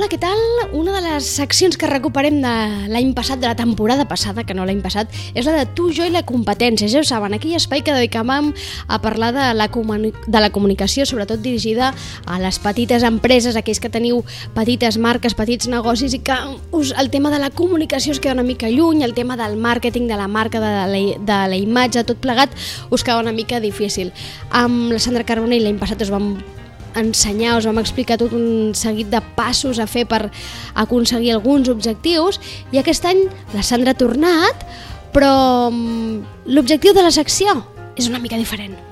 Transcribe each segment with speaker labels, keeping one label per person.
Speaker 1: Hola, què tal? Una de les seccions que recuperem de l'any passat, de la temporada passada, que no l'any passat, és la de tu, jo i la competència. Ja ho saben, aquell espai que dedicàvem a parlar de la, de la comunicació, sobretot dirigida a les petites empreses, aquells que teniu petites marques, petits negocis i que us, el tema de la comunicació us queda una mica lluny, el tema del màrqueting, de la marca, de la, de la imatge, tot plegat, us queda una mica difícil. Amb la Sandra Carbonell l'any passat us vam ensenyar, us vam explicar tot un seguit de passos a fer per aconseguir alguns objectius i aquest any la Sandra ha tornat, però mm, l'objectiu de la secció és una mica diferent.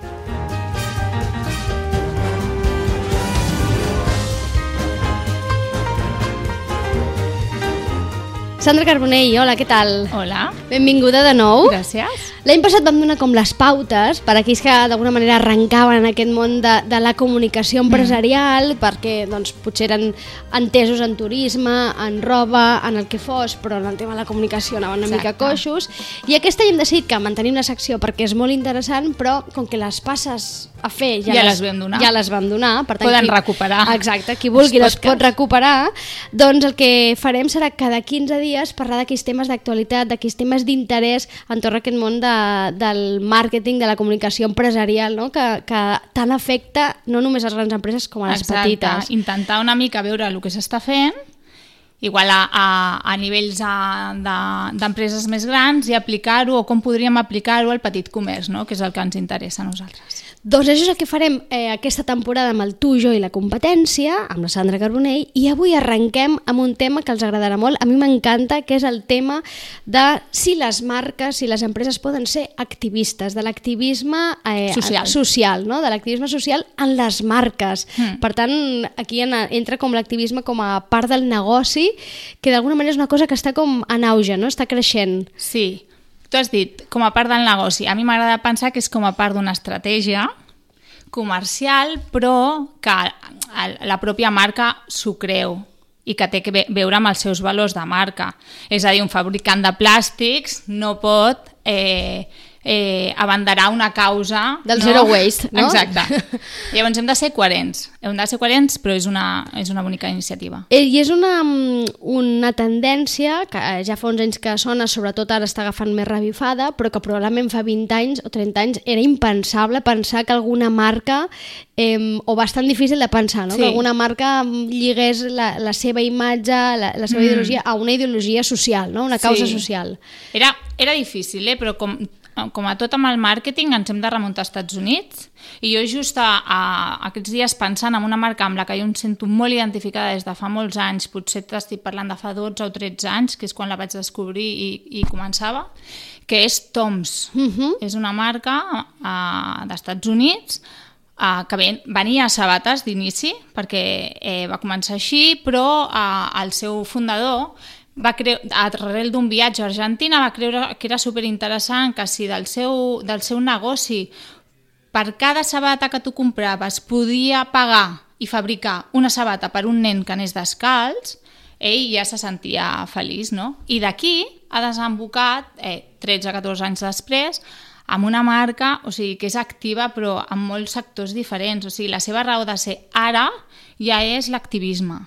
Speaker 1: Sandra Carbonell, hola, què tal?
Speaker 2: Hola.
Speaker 1: Benvinguda de nou.
Speaker 2: Gràcies.
Speaker 1: L'any passat vam donar com les pautes per a aquells que d'alguna manera arrencaven en aquest món de, de la comunicació empresarial, mm. perquè doncs, potser eren entesos en turisme, en roba, en el que fos, però en el tema de la comunicació anaven una Exacte. mica coixos. I aquest any hem decidit que mantenim la secció perquè és molt interessant, però com que les passes a fer
Speaker 2: ja, ja les, les vam donar,
Speaker 1: ja les vam donar
Speaker 2: per tant, poden qui, recuperar.
Speaker 1: Exacte, qui vulgui les pot recuperar, doncs el que farem serà cada 15 dies parlar d'aquells temes d'actualitat, d'aquells temes d'interès entorn a aquest món de, del màrqueting, de la comunicació empresarial, no? que, que tant afecta no només a les grans empreses com a les
Speaker 2: Exacte.
Speaker 1: petites.
Speaker 2: Intentar una mica veure el que s'està fent igual a, a, a nivells d'empreses de, més grans i aplicar-ho o com podríem aplicar-ho al petit comerç, no? que és el que ens interessa a nosaltres.
Speaker 1: Doncs això és el que farem eh, aquesta temporada amb el Tu, jo i la competència, amb la Sandra Carbonell, i avui arrenquem amb un tema que els agradarà molt, a mi m'encanta, que és el tema de si les marques, si les empreses poden ser activistes, de l'activisme
Speaker 2: eh, social,
Speaker 1: social no? de l'activisme social en les marques. Mm. Per tant, aquí entra com l'activisme com a part del negoci, que d'alguna manera és una cosa que està com en auge, no? està creixent.
Speaker 2: Sí, Tu has dit, com a part del negoci. A mi m'agrada pensar que és com a part d'una estratègia comercial, però que la pròpia marca s'ho creu i que té que veure amb els seus valors de marca. És a dir, un fabricant de plàstics no pot eh, eh, abanderar una causa...
Speaker 1: Del no? zero waste, no?
Speaker 2: Exacte. Llavors hem de ser coherents. Hem de ser coherents, però és una, és una bonica iniciativa.
Speaker 1: Eh, I és una, mm, una tendència que eh, ja fa uns anys que sona, sobretot ara està agafant més revifada, però que probablement fa 20 anys o 30 anys era impensable pensar que alguna marca eh, o bastant difícil de pensar, no? Sí. que alguna marca lligués la, la seva imatge, la, la seva mm. ideologia a una ideologia social, no? una causa
Speaker 2: sí.
Speaker 1: social.
Speaker 2: Era, era difícil, eh? però com com a tot amb el màrqueting ens hem de remuntar als Estats Units i jo just a, a, aquests dies pensant en una marca amb la que jo em sento molt identificada des de fa molts anys, potser t'estic parlant de fa 12 o 13 anys, que és quan la vaig descobrir i, i començava, que és Toms. Uh -huh. És una marca uh, d'Estats Units uh, que ven, venia a sabates d'inici, perquè eh, va començar així, però uh, el seu fundador va creure, arrel d'un viatge a Argentina va creure que era superinteressant que si del seu, del seu negoci per cada sabata que tu compraves podia pagar i fabricar una sabata per un nen que anés descalç, ell ja se sentia feliç, no? I d'aquí ha desembocat, eh, 13-14 anys després, amb una marca o sigui, que és activa però en molts sectors diferents. O sigui, la seva raó de ser ara ja és l'activisme.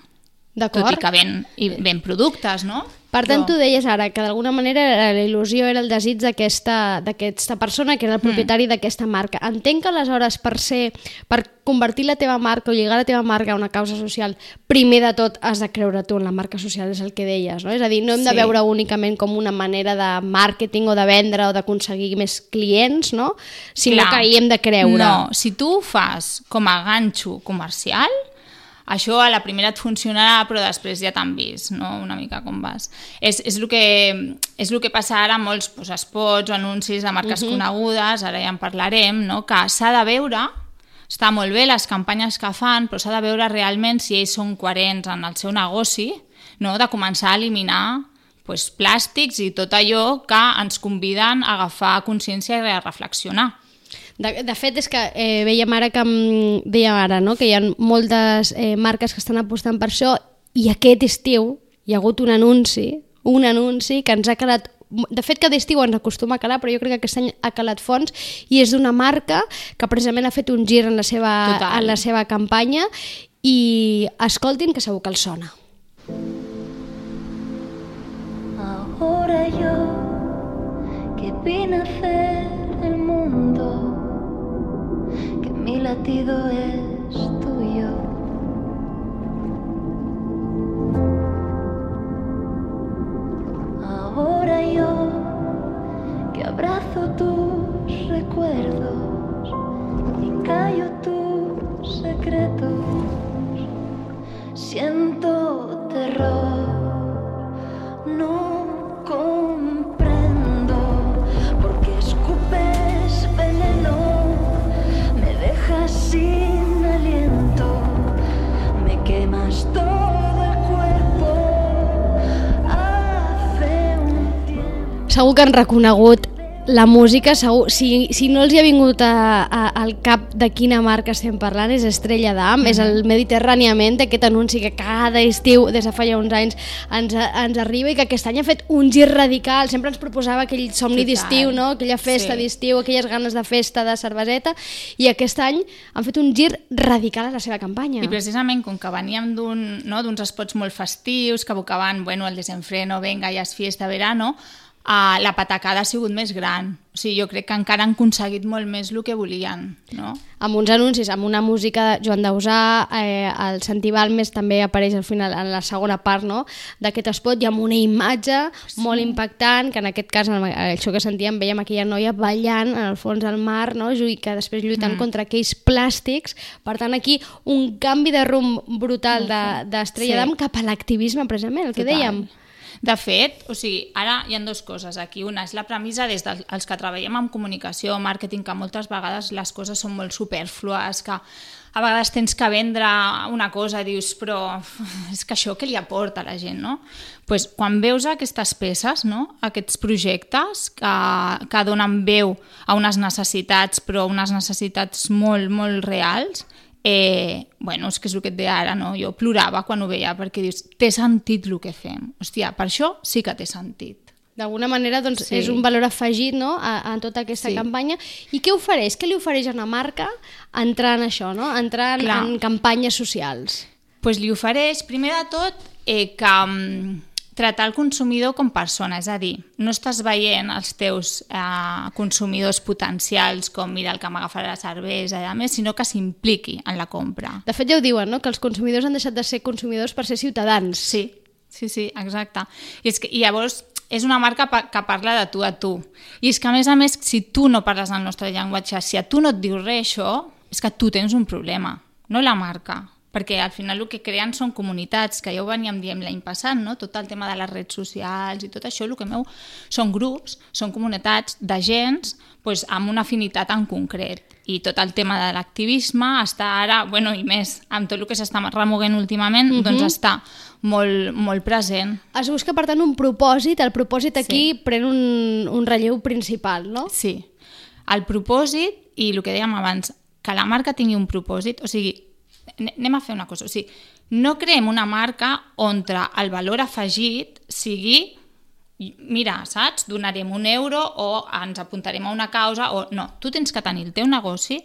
Speaker 2: Tot i que ven, i ven productes, no?
Speaker 1: Per tant, Però... tu deies ara que d'alguna manera la il·lusió era el desig d'aquesta persona que era el mm. propietari mm. d'aquesta marca. Entenc que aleshores per ser, per convertir la teva marca o lligar la teva marca a una causa social, primer de tot has de creure tu en la marca social, és el que deies, no? És a dir, no hem sí. de veure únicament com una manera de màrqueting o de vendre o d'aconseguir més clients, no? Sinó Clar. que hi hem de creure.
Speaker 2: No, si tu ho fas com a ganxo comercial, això a la primera et funcionarà, però després ja t'han vist, no? una mica com vas. És, és, el que, és el que passa ara amb molts pues, spots o anuncis de marques uh. -huh. conegudes, ara ja en parlarem, no? que s'ha de veure, està molt bé les campanyes que fan, però s'ha de veure realment si ells són coherents en el seu negoci, no? de començar a eliminar pues, plàstics i tot allò que ens conviden a agafar consciència i a reflexionar.
Speaker 1: De, de fet, és que eh, veiem ara que mm, deia ara, no? que hi ha moltes eh, marques que estan apostant per això i aquest estiu hi ha hagut un anunci, un anunci que ens ha calat de fet cada estiu ens acostuma a calar però jo crec que aquest any ha calat fons i és d'una marca que precisament ha fet un gir en la seva, Total. en la seva campanya i escoltin que segur que els sona
Speaker 3: Ahora yo que vine a hacer el mundo latido es
Speaker 1: Segur que han reconegut la música, segur, si, si no els hi ha vingut a, a, al cap de quina marca estem parlant, és Estrella d'Am, és el Mediterràniament, aquest anunci que cada estiu, des de fa ja uns anys, ens, ens arriba i que aquest any ha fet un gir radical, sempre ens proposava aquell somni d'estiu, no? aquella festa
Speaker 2: Sí.
Speaker 1: d'estiu, aquelles ganes de festa, de cerveseta, i aquest any han fet un gir radical a la seva campanya.
Speaker 2: I precisament com que veníem d'un- no, d'uns spots molt festius que abocaven bueno, el desenfreno, venga, ja és fiesta, verano, uh, la patacada ha sigut més gran. O sigui, jo crec que encara han aconseguit molt més el que volien. No?
Speaker 1: amb uns anuncis, amb una música de Joan Dausà, eh, el Santi Balmes també apareix al final, en la segona part no? d'aquest spot, i amb una imatge sí. molt impactant, que en aquest cas, en això que sentíem, veiem aquella noia ballant en el fons del mar, no? i que després lluitant mm. contra aquells plàstics. Per tant, aquí un canvi de rumb brutal d'Estrella de,
Speaker 2: Sí.
Speaker 1: d'Am cap a l'activisme, precisament, el que
Speaker 2: Total.
Speaker 1: dèiem.
Speaker 2: De fet, o sigui, ara hi ha dues coses aquí. Una és la premissa des dels que treballem en comunicació, màrqueting, que moltes vegades les coses són molt superflues, que a vegades tens que vendre una cosa i dius, però és que això què li aporta a la gent, no? pues, quan veus aquestes peces, no? aquests projectes que, que donen veu a unes necessitats, però unes necessitats molt, molt reals, eh, bueno, és que és el que et deia ara, no? jo plorava quan ho veia perquè dius, té sentit el que fem. Hòstia, per això sí que té sentit.
Speaker 1: D'alguna manera doncs,
Speaker 2: Sí.
Speaker 1: és un valor afegit no? a, a tota aquesta
Speaker 2: Sí.
Speaker 1: campanya. I què ofereix? Què li ofereix a una marca entrar en això, no? entrar en,
Speaker 2: Clar.
Speaker 1: en campanyes socials?
Speaker 2: pues li ofereix, primer de tot, eh, que mm, tratar el consumidor com persona, és a dir, no estàs veient els teus eh, consumidors potencials com mira el que m'agafarà la cervesa i a més, sinó que s'impliqui en la compra.
Speaker 1: De fet ja ho diuen, no? que els consumidors han deixat de ser consumidors per ser ciutadans.
Speaker 2: Sí, sí, sí, exacte. I, és que, i llavors és una marca pa, que parla de tu a tu. I és que, a més a més, si tu no parles el nostre llenguatge, si a tu no et diu res això, és que tu tens un problema, no la marca. Perquè al final el que creen són comunitats, que ja ho veníem dient l'any passat, no? tot el tema de les redes socials i tot això, el que meu són grups, són comunitats de gens pues, amb una afinitat en concret. I tot el tema de l'activisme està ara, bueno, i més, amb tot el que s'està remoguent últimament, doncs està molt, molt present.
Speaker 1: Es busca, per tant, un propòsit. El propòsit aquí
Speaker 2: Sí.
Speaker 1: pren un, un relleu principal, no?
Speaker 2: Sí. El propòsit, i el que dèiem abans, que la marca tingui un propòsit, o sigui, anem a fer una cosa, o sigui, no creem una marca on el valor afegit sigui mira, saps? Donarem un euro o ens apuntarem a una causa o no, tu tens que tenir el teu negoci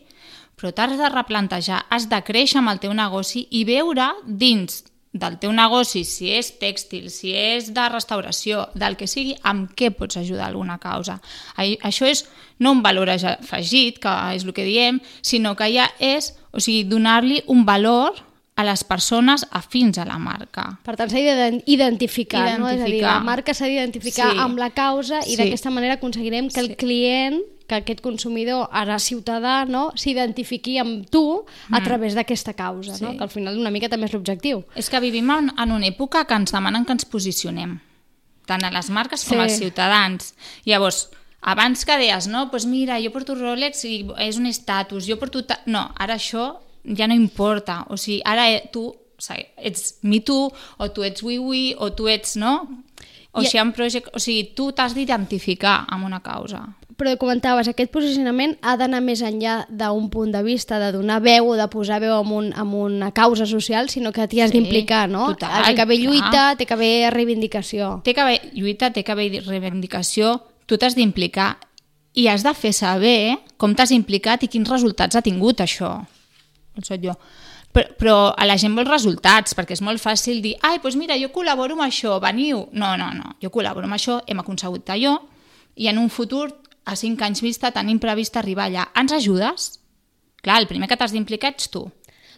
Speaker 2: però t'has de replantejar, has de créixer amb el teu negoci i veure dins del teu negoci, si és tèxtil, si és de restauració, del que sigui, amb què pots ajudar alguna causa. Ai- Això és no un valor afegit, que és el que diem, sinó que ja és, o sigui, donar-li un valor a les persones afins a la marca.
Speaker 1: Per tant, s'ha d'identificar, no? És a dir, la marca s'ha d'identificar
Speaker 2: Sí.
Speaker 1: amb la causa i
Speaker 2: Sí.
Speaker 1: d'aquesta manera aconseguirem que el
Speaker 2: Sí.
Speaker 1: client, que aquest consumidor, ara ciutadà, no? s'identifiqui amb tu a través d'aquesta causa, no?
Speaker 2: Mm. Sí.
Speaker 1: que al final una mica també és l'objectiu.
Speaker 2: És que vivim en, en una època que ens demanen que ens posicionem, tant a les marques com
Speaker 1: Sí.
Speaker 2: als ciutadans. Llavors, abans que deies, no, doncs mira, jo porto Rolex i és un estatus, jo porto... ta-" No, ara això ja no importa. O sigui, ara eh, tu o sigui, ets Me Too, o tu ets Oui, o tu ets, no? O
Speaker 1: I-
Speaker 2: sigui, project... o sigui tu t'has d'identificar amb una causa.
Speaker 1: Però comentaves, aquest posicionament ha d'anar més enllà d'un punt de vista de donar veu o de posar veu en, un, en una causa social, sinó que t'hi has
Speaker 2: Sí,
Speaker 1: d'implicar, no?
Speaker 2: total,
Speaker 1: té que haver
Speaker 2: clar.
Speaker 1: lluita, té que haver reivindicació.
Speaker 2: té que haver lluita, té que haver reivindicació, tu t'has d'implicar i has de fer saber com t'has implicat i quins resultats ha tingut això. Soc jo. Però, però a la gent vol resultats, perquè és molt fàcil dir ai, doncs mira, jo col·laboro amb això, veniu. No, no, no, jo col·laboro amb això, hem aconseguit allò, i en un futur a 5 anys vista tenim previst arribar allà. Ens ajudes? Clar, el primer que t'has d'implicar ets tu.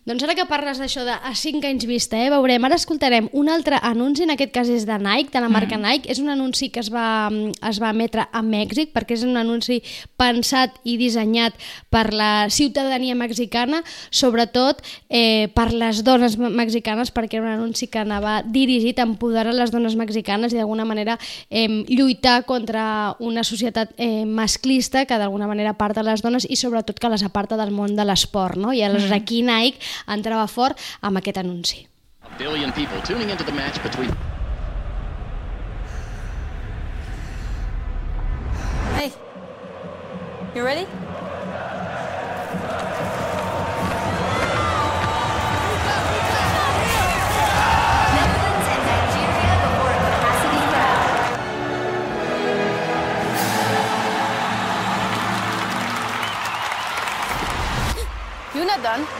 Speaker 1: Doncs ara que parles d'això de a 5 anys vista, eh, veurem, ara escoltarem un altre anunci, en aquest cas és de Nike, de la marca mm. Nike, és un anunci que es va, es va emetre a Mèxic, perquè és un anunci pensat i dissenyat per la ciutadania mexicana, sobretot eh, per les dones me- mexicanes, perquè era un anunci que anava dirigit a empoderar les dones mexicanes i d'alguna manera eh, lluitar contra una societat eh, masclista que d'alguna manera aparta les dones i sobretot que les aparta del món de l'esport, no? I aleshores aquí Nike entrava fort amb aquest anunci.
Speaker 4: A billion people tuning into the match between
Speaker 5: Hey, you ready?
Speaker 6: Netherlands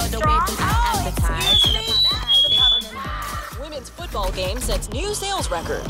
Speaker 6: get strong. Oh, excuse me.
Speaker 7: Women's football game sets new sales record.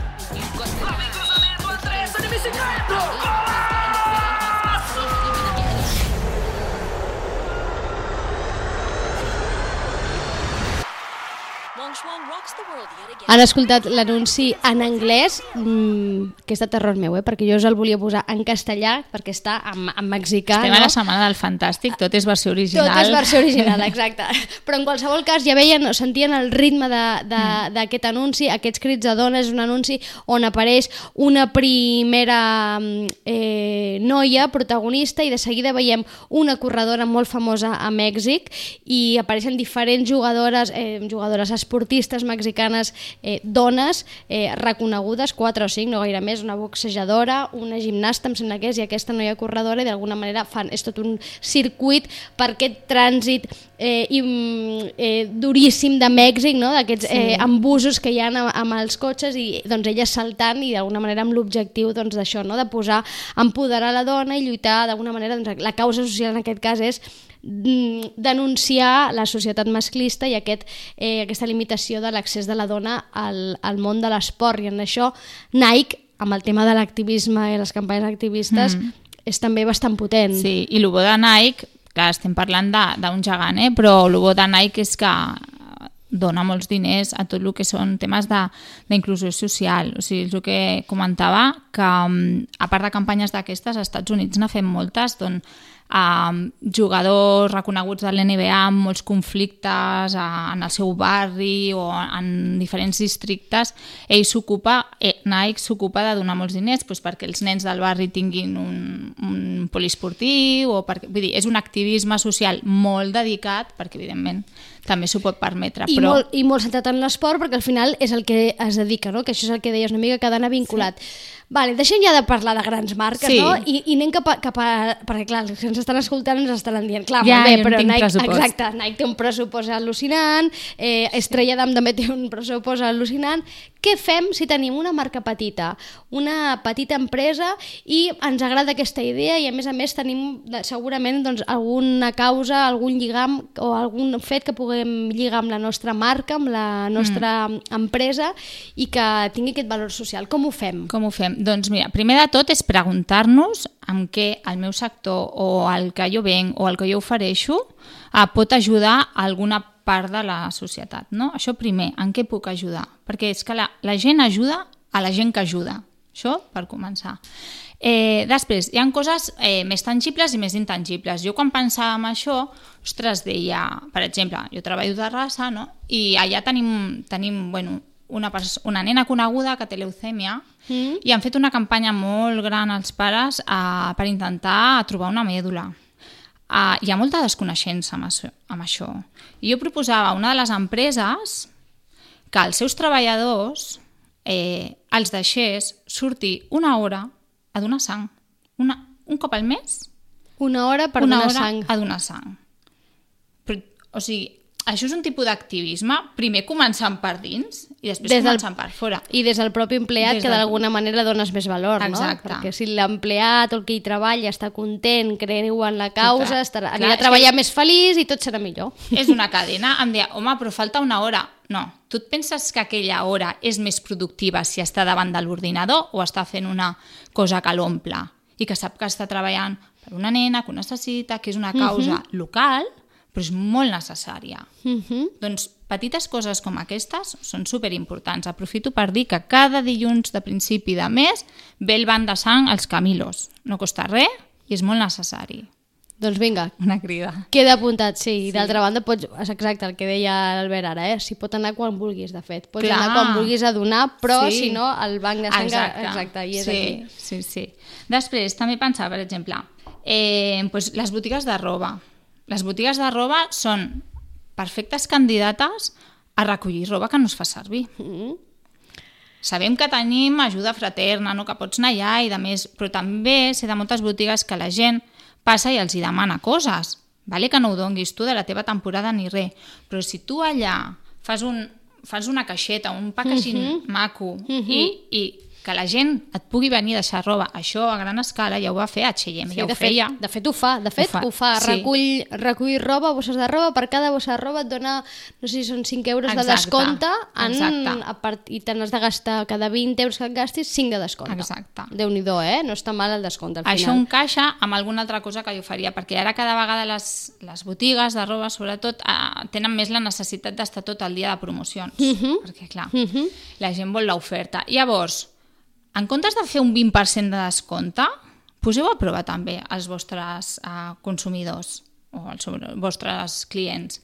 Speaker 1: Han escoltat l'anunci en anglès, mmm, que és de terror meu, eh? perquè jo us el volia posar en castellà, perquè està en, en mexicà.
Speaker 2: Estem a
Speaker 1: no?
Speaker 2: la setmana del Fantàstic, tot és versió original.
Speaker 1: Tot és versió original, exacte. Però en qualsevol cas ja veien o sentien el ritme d'aquest mm. anunci, aquests crits de dones, és un anunci on apareix una primera mm, eh, noia protagonista i de seguida veiem una corredora molt famosa a Mèxic i apareixen diferents jugadores, eh, jugadores esportistes mexicanes, eh, dones eh, reconegudes, 4 o 5, no gaire més, una boxejadora, una gimnasta, em sembla que és, i aquesta noia corredora, i d'alguna manera fan, és tot un circuit per aquest trànsit eh, i, eh, duríssim de Mèxic, no? d'aquests sí. eh, embusos que hi ha amb, amb els cotxes i doncs elles saltant i d'alguna manera amb l'objectiu doncs, d'això, no? de posar, empoderar la dona i lluitar d'alguna manera, doncs, la causa social en aquest cas és denunciar la societat masclista i aquest, eh, aquesta limitació de l'accés de la dona al, al món de l'esport i en això Nike amb el tema de l'activisme i les campanyes activistes mm. és també bastant potent.
Speaker 2: Sí, i el bo de Nike, que estem parlant d'un gegant, eh? però el bo de Nike és que dona molts diners a tot el que són temes de- d'inclusió social. O sigui, és el que comentava, que mm, a part de campanyes d'aquestes, als Estats Units n'ha fet moltes, d'on um, jugadors reconeguts de l'NBA amb molts conflictes a, en el seu barri o en diferents districtes, ell s'ocupa, eh, Nike s'ocupa de donar molts diners doncs, perquè els nens del barri tinguin un, un poliesportiu, o perquè, vull dir, és un activisme social molt dedicat, perquè evidentment també s'ho pot permetre,
Speaker 1: I,
Speaker 2: però...
Speaker 1: molt, I molt centrat en l'esport perquè al final és el que es dedica, no? que això és el que deies una mica que ha d'anar vinculat. Sí. Vale, deixem ja de parlar de grans marques,
Speaker 2: Sí.
Speaker 1: no? I, i anem cap a, cap a... Perquè, clar, els que ens estan escoltant ens estaran dient, clar,
Speaker 2: Ja,
Speaker 1: molt bé, però Nike,
Speaker 2: pressupost.
Speaker 1: exacte, Nike té un pressupost al·lucinant, eh, Estrella Damm també té un pressupost al·lucinant. Què fem si tenim una marca petita, una petita empresa i ens agrada aquesta idea i a més a més tenim segurament doncs, alguna causa, algun lligam o algun fet que puguem lligar amb la nostra marca, amb la nostra mm. empresa i que tingui aquest valor social. Com ho fem?
Speaker 2: Com ho fem? Doncs mira, primer de tot és preguntar-nos en què el meu sector o el que jo venc o el que jo ofereixo eh, pot ajudar a alguna part de la societat. No? Això primer, en què puc ajudar? Perquè és que la, la gent ajuda a la gent que ajuda. Això per començar. Eh, després, hi ha coses eh, més tangibles i més intangibles. Jo quan pensava en això, ostres, deia, per exemple, jo treballo de raça, no? I allà tenim, tenim bueno, una, una nena coneguda que té leucèmia
Speaker 1: Mm.
Speaker 2: i han fet una campanya molt gran als pares uh, per intentar trobar una mèdula. Uh, hi ha molta desconeixença amb això, amb això. I jo proposava a una de les empreses que els seus treballadors eh, els deixés sortir una hora a donar sang. Una, un cop al mes,
Speaker 1: Una hora per
Speaker 2: una
Speaker 1: donar
Speaker 2: hora
Speaker 1: sang.
Speaker 2: a donar sang. Però, o sigui, això és un tipus d'activisme, primer començant per dins i després
Speaker 1: Des del-
Speaker 2: començant per fora.
Speaker 1: I des del propi empleat,
Speaker 2: Des
Speaker 1: que
Speaker 2: del-
Speaker 1: d'alguna manera dones més valor,
Speaker 2: Exacte.
Speaker 1: no? Perquè si l'empleat o el que hi treballa està content, creu en la causa, estarà,
Speaker 2: Clar,
Speaker 1: anirà a treballar
Speaker 2: que-
Speaker 1: més feliç i tot serà millor.
Speaker 2: És una cadena, em deia, home, però falta una hora. No, tu et penses que aquella hora és més productiva si està davant de l'ordinador o està fent una cosa que l'omple i que sap que està treballant per una nena que ho necessita, que és una causa local, però és molt necessària.
Speaker 1: Uh -huh.
Speaker 2: Doncs petites coses com aquestes són superimportants. Aprofito per dir que cada dilluns de principi de mes ve el banc de sang als Camilos. No costa res i és molt necessari.
Speaker 1: Doncs vinga,
Speaker 2: Una crida.
Speaker 1: queda apuntat, sí. I d'altra banda, pots, és exacte el que deia l'Albert ara, eh? Si pot anar quan vulguis, de fet. Pots
Speaker 2: Clar.
Speaker 1: anar quan vulguis a donar, però
Speaker 2: Sí.
Speaker 1: si no, el banc de sang...
Speaker 2: Exacte,
Speaker 1: exacte i és
Speaker 2: sí,
Speaker 1: aquí.
Speaker 2: Sí, sí. Després, també pensava, per exemple, eh, pues, les botigues de roba. Les botigues de roba són perfectes candidates a recollir roba que no es fa servir.
Speaker 1: Mm.
Speaker 2: Sabem que tenim ajuda fraterna, no? que pots anar allà i de més, però també sé de moltes botigues que la gent passa i els hi demana coses. Vale que no ho donguis tu de la teva temporada ni res, però si tu allà fas, un, fas una caixeta, un packaging
Speaker 1: Mhm.
Speaker 2: uh -huh. maco i, i que la gent et pugui venir a deixar roba, això a gran escala ja ho va fer H&M,
Speaker 1: Sí,
Speaker 2: ja ho
Speaker 1: de,
Speaker 2: feia.
Speaker 1: fet, de fet ho fa, de fet
Speaker 2: fa,
Speaker 1: ho fa,
Speaker 2: sí.
Speaker 1: recull, recull roba, bosses de roba, per cada bossa de roba et dona, no sé si són 5 euros de
Speaker 2: Exacte,
Speaker 1: descompte en,
Speaker 2: exacte.
Speaker 1: a part, i te n'has de gastar cada 20 euros que et gastis 5 de descompte.
Speaker 2: Exacte.
Speaker 1: Déu-n'hi-do, eh? No està mal el descompte al
Speaker 2: Això
Speaker 1: final.
Speaker 2: encaixa amb alguna altra cosa que jo faria, perquè ara cada vegada les, les botigues de roba, sobretot, eh, tenen més la necessitat d'estar tot el dia de promocions.
Speaker 1: Mhm.
Speaker 2: Perquè, clar, la gent vol l'oferta. Llavors, en comptes de fer un 20% de descompte, poseu a prova també als vostres eh, consumidors o als vostres clients.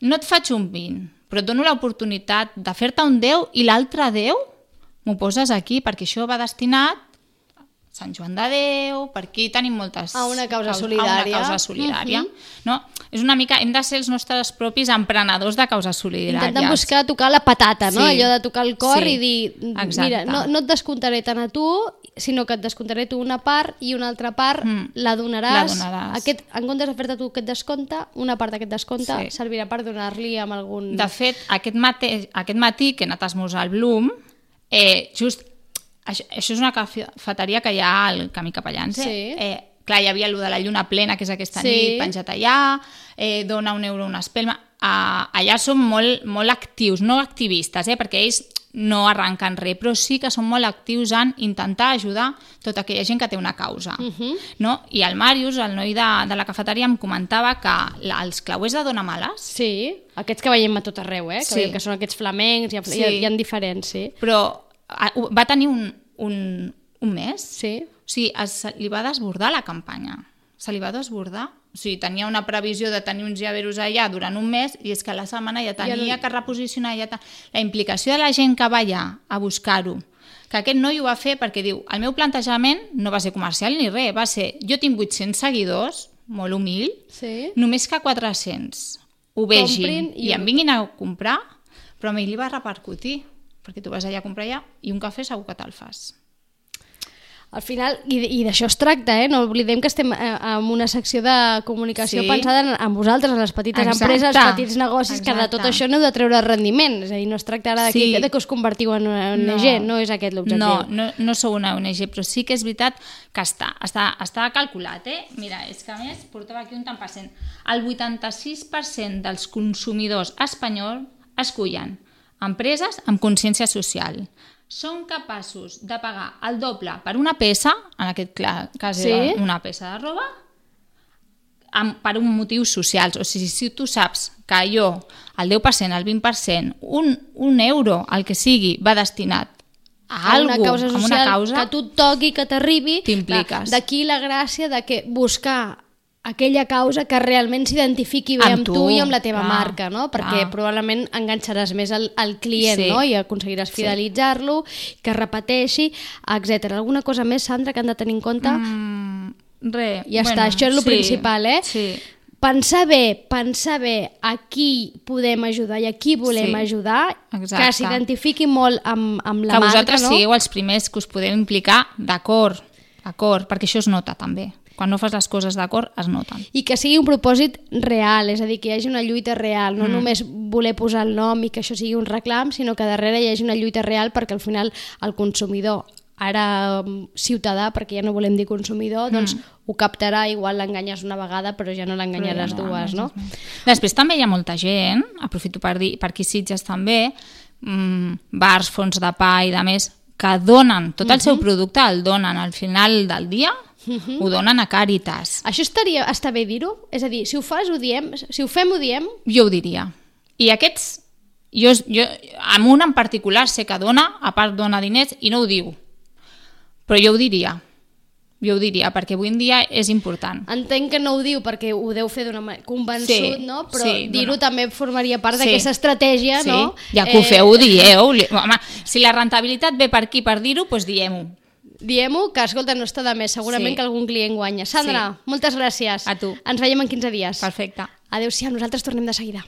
Speaker 2: No et faig un 20, però et dono l'oportunitat de fer-te un 10 i l'altre 10 m'ho poses aquí, perquè això va destinat Sant Joan de Déu, per aquí tenim moltes...
Speaker 1: A una causa
Speaker 2: caus-
Speaker 1: solidària.
Speaker 2: A una causa solidària.
Speaker 1: Mhm.
Speaker 2: no? És una mica... Hem de ser els nostres propis emprenedors de causes solidàries.
Speaker 1: Intentem buscar tocar la patata, no?
Speaker 2: Sí.
Speaker 1: Allò de tocar el cor
Speaker 2: Sí.
Speaker 1: i dir,
Speaker 2: Exacte.
Speaker 1: mira, no, no et descomptaré tant a tu, sinó que et descomptaré tu una part i una altra part
Speaker 2: Mm.
Speaker 1: la donaràs.
Speaker 2: La donaràs.
Speaker 1: Aquest, en comptes de fer-te tu aquest descompte, una part d'aquest descompte
Speaker 2: Sí.
Speaker 1: servirà per donar-li amb algun...
Speaker 2: De fet, aquest, mate, aquest matí que he anat a esmorzar al Bloom, eh, just, això, això és una cafeteria que hi ha al camí cap allà,
Speaker 1: Sí.
Speaker 2: eh, clar, hi havia allò de la lluna plena, que és aquesta
Speaker 1: Sí.
Speaker 2: nit, penjat allà, eh, dona un euro una espelma. Uh, allà són molt, molt actius, no activistes, eh, perquè ells no arrenquen res, però sí que són molt actius en intentar ajudar tota aquella gent que té una causa. Uh -huh. no? I el Màrius, el noi de, de la cafeteria, em comentava que la, els clauers de Dona Males
Speaker 1: Sí, aquests que veiem a tot arreu, eh? Que,
Speaker 2: Sí.
Speaker 1: que són aquests flamencs, hi ha,
Speaker 2: Sí.
Speaker 1: hi ha, hi ha diferents, sí.
Speaker 2: però ah, va tenir un, un, un mes.
Speaker 1: Sí.
Speaker 2: O sigui, es, li va desbordar la campanya. Se li va desbordar. O sigui, tenia una previsió de tenir uns llaveros allà durant un mes i és que a la setmana ja tenia
Speaker 1: no-
Speaker 2: que reposicionar ja ta... la implicació de la gent que va allà a buscar-ho que aquest noi ho va fer perquè diu el meu plantejament no va ser comercial ni res, va ser jo tinc 800 seguidors, molt humil,
Speaker 1: Sí.
Speaker 2: només que 400 ho vegin
Speaker 1: Comprin i-
Speaker 2: i, em vinguin a comprar, però a mi li va repercutir, perquè tu vas allà a comprar allà i un cafè segur que te'l fas.
Speaker 1: Al final, i, i d'això es tracta, eh? no oblidem que estem eh, en una secció de comunicació
Speaker 2: Sí.
Speaker 1: pensada en, en vosaltres, en les petites
Speaker 2: Exacte.
Speaker 1: empreses, els petits negocis, que de tot
Speaker 2: Exacte.
Speaker 1: això n'heu de treure rendiment. És a dir, no es tracta ara de,
Speaker 2: Sí.
Speaker 1: que, de que us convertiu en una ONG, no, no és aquest l'objectiu.
Speaker 2: No, no, no sou una ONG, però sí que és veritat que està, està, està calculat. Eh? Mira, és que a més portava aquí un tant per cent. El 86% dels consumidors espanyols escullen empreses amb consciència social. Són capaços de pagar el doble per una peça, en aquest cas
Speaker 1: Sí.
Speaker 2: era una peça de roba, amb, per un motius socials. O sigui, si tu saps que jo, el 10%, el 20%, un, un euro, el que sigui, va destinat a,
Speaker 1: a una causa social
Speaker 2: una causa,
Speaker 1: que tu toqui, que t'arribi.
Speaker 2: T'impliques.
Speaker 1: D'aquí la gràcia de que buscar aquella causa que realment s'identifiqui bé amb,
Speaker 2: Amb
Speaker 1: tu,
Speaker 2: tu,
Speaker 1: i amb la teva
Speaker 2: clar,
Speaker 1: marca, no? Perquè
Speaker 2: clar.
Speaker 1: probablement enganxaràs més al, al client,
Speaker 2: Sí.
Speaker 1: no? I aconseguiràs fidelitzar-lo, que repeteixi, etc. Alguna cosa més, Sandra, que han de tenir en compte?
Speaker 2: Mm, res.
Speaker 1: Ja està, això és el
Speaker 2: sí,
Speaker 1: principal, eh?
Speaker 2: Sí.
Speaker 1: Pensar bé, pensar bé a qui podem ajudar i a qui volem
Speaker 2: Sí,
Speaker 1: ajudar,
Speaker 2: exacte.
Speaker 1: que s'identifiqui molt amb, amb la
Speaker 2: que
Speaker 1: marca,
Speaker 2: vosaltres
Speaker 1: no?
Speaker 2: sigueu els primers que us podeu implicar, d'acord, d'acord, perquè això es nota també. Quan no fas les coses d'acord, es noten.
Speaker 1: i que sigui un propòsit real, és a dir, que hi hagi una lluita real, no mm. només voler posar el nom i que això sigui un reclam, sinó que darrere hi hagi una lluita real perquè al final el consumidor, ara mm, ciutadà, perquè ja no volem dir consumidor, doncs ho captarà, igual l'enganyes una vegada però ja no l'enganyaràs
Speaker 2: ja
Speaker 1: dues, no?
Speaker 2: Després també hi ha molta gent, aprofito per dir, per aquí Sitges també, mm, bars, fons de pa i de més, que donen tot el seu
Speaker 1: Mhm.
Speaker 2: producte, el donen al final del dia, ho donen a Càritas.
Speaker 1: Això estaria, està bé dir-ho? És a dir, si ho fas, ho diem, si ho fem, ho diem,
Speaker 2: Jo ho diria. I aquests, jo, jo, amb un en particular sé que dona, a part dona diners i no ho diu. Però jo ho diria. Jo ho diria, perquè avui en dia és important.
Speaker 1: Entenc que no ho diu perquè ho deu fer d'una manera convençut,
Speaker 2: Sí,
Speaker 1: no? Però
Speaker 2: sí,
Speaker 1: dir-ho
Speaker 2: d'una-
Speaker 1: també formaria part
Speaker 2: Sí.
Speaker 1: d'aquesta estratègia,
Speaker 2: sí.
Speaker 1: no?
Speaker 2: Ja que ho
Speaker 1: Eh,
Speaker 2: feu, ho dieu. Li- Home, si la rentabilitat ve per aquí per dir-ho, doncs diem-ho.
Speaker 1: Diem-ho, que escolta, no està de més, segurament
Speaker 2: Sí.
Speaker 1: que algun client guanya. Sandra, moltes gràcies.
Speaker 2: A tu.
Speaker 1: Ens veiem en 15 dies.
Speaker 2: Perfecte.
Speaker 1: Adéu-siau, nosaltres tornem de seguida.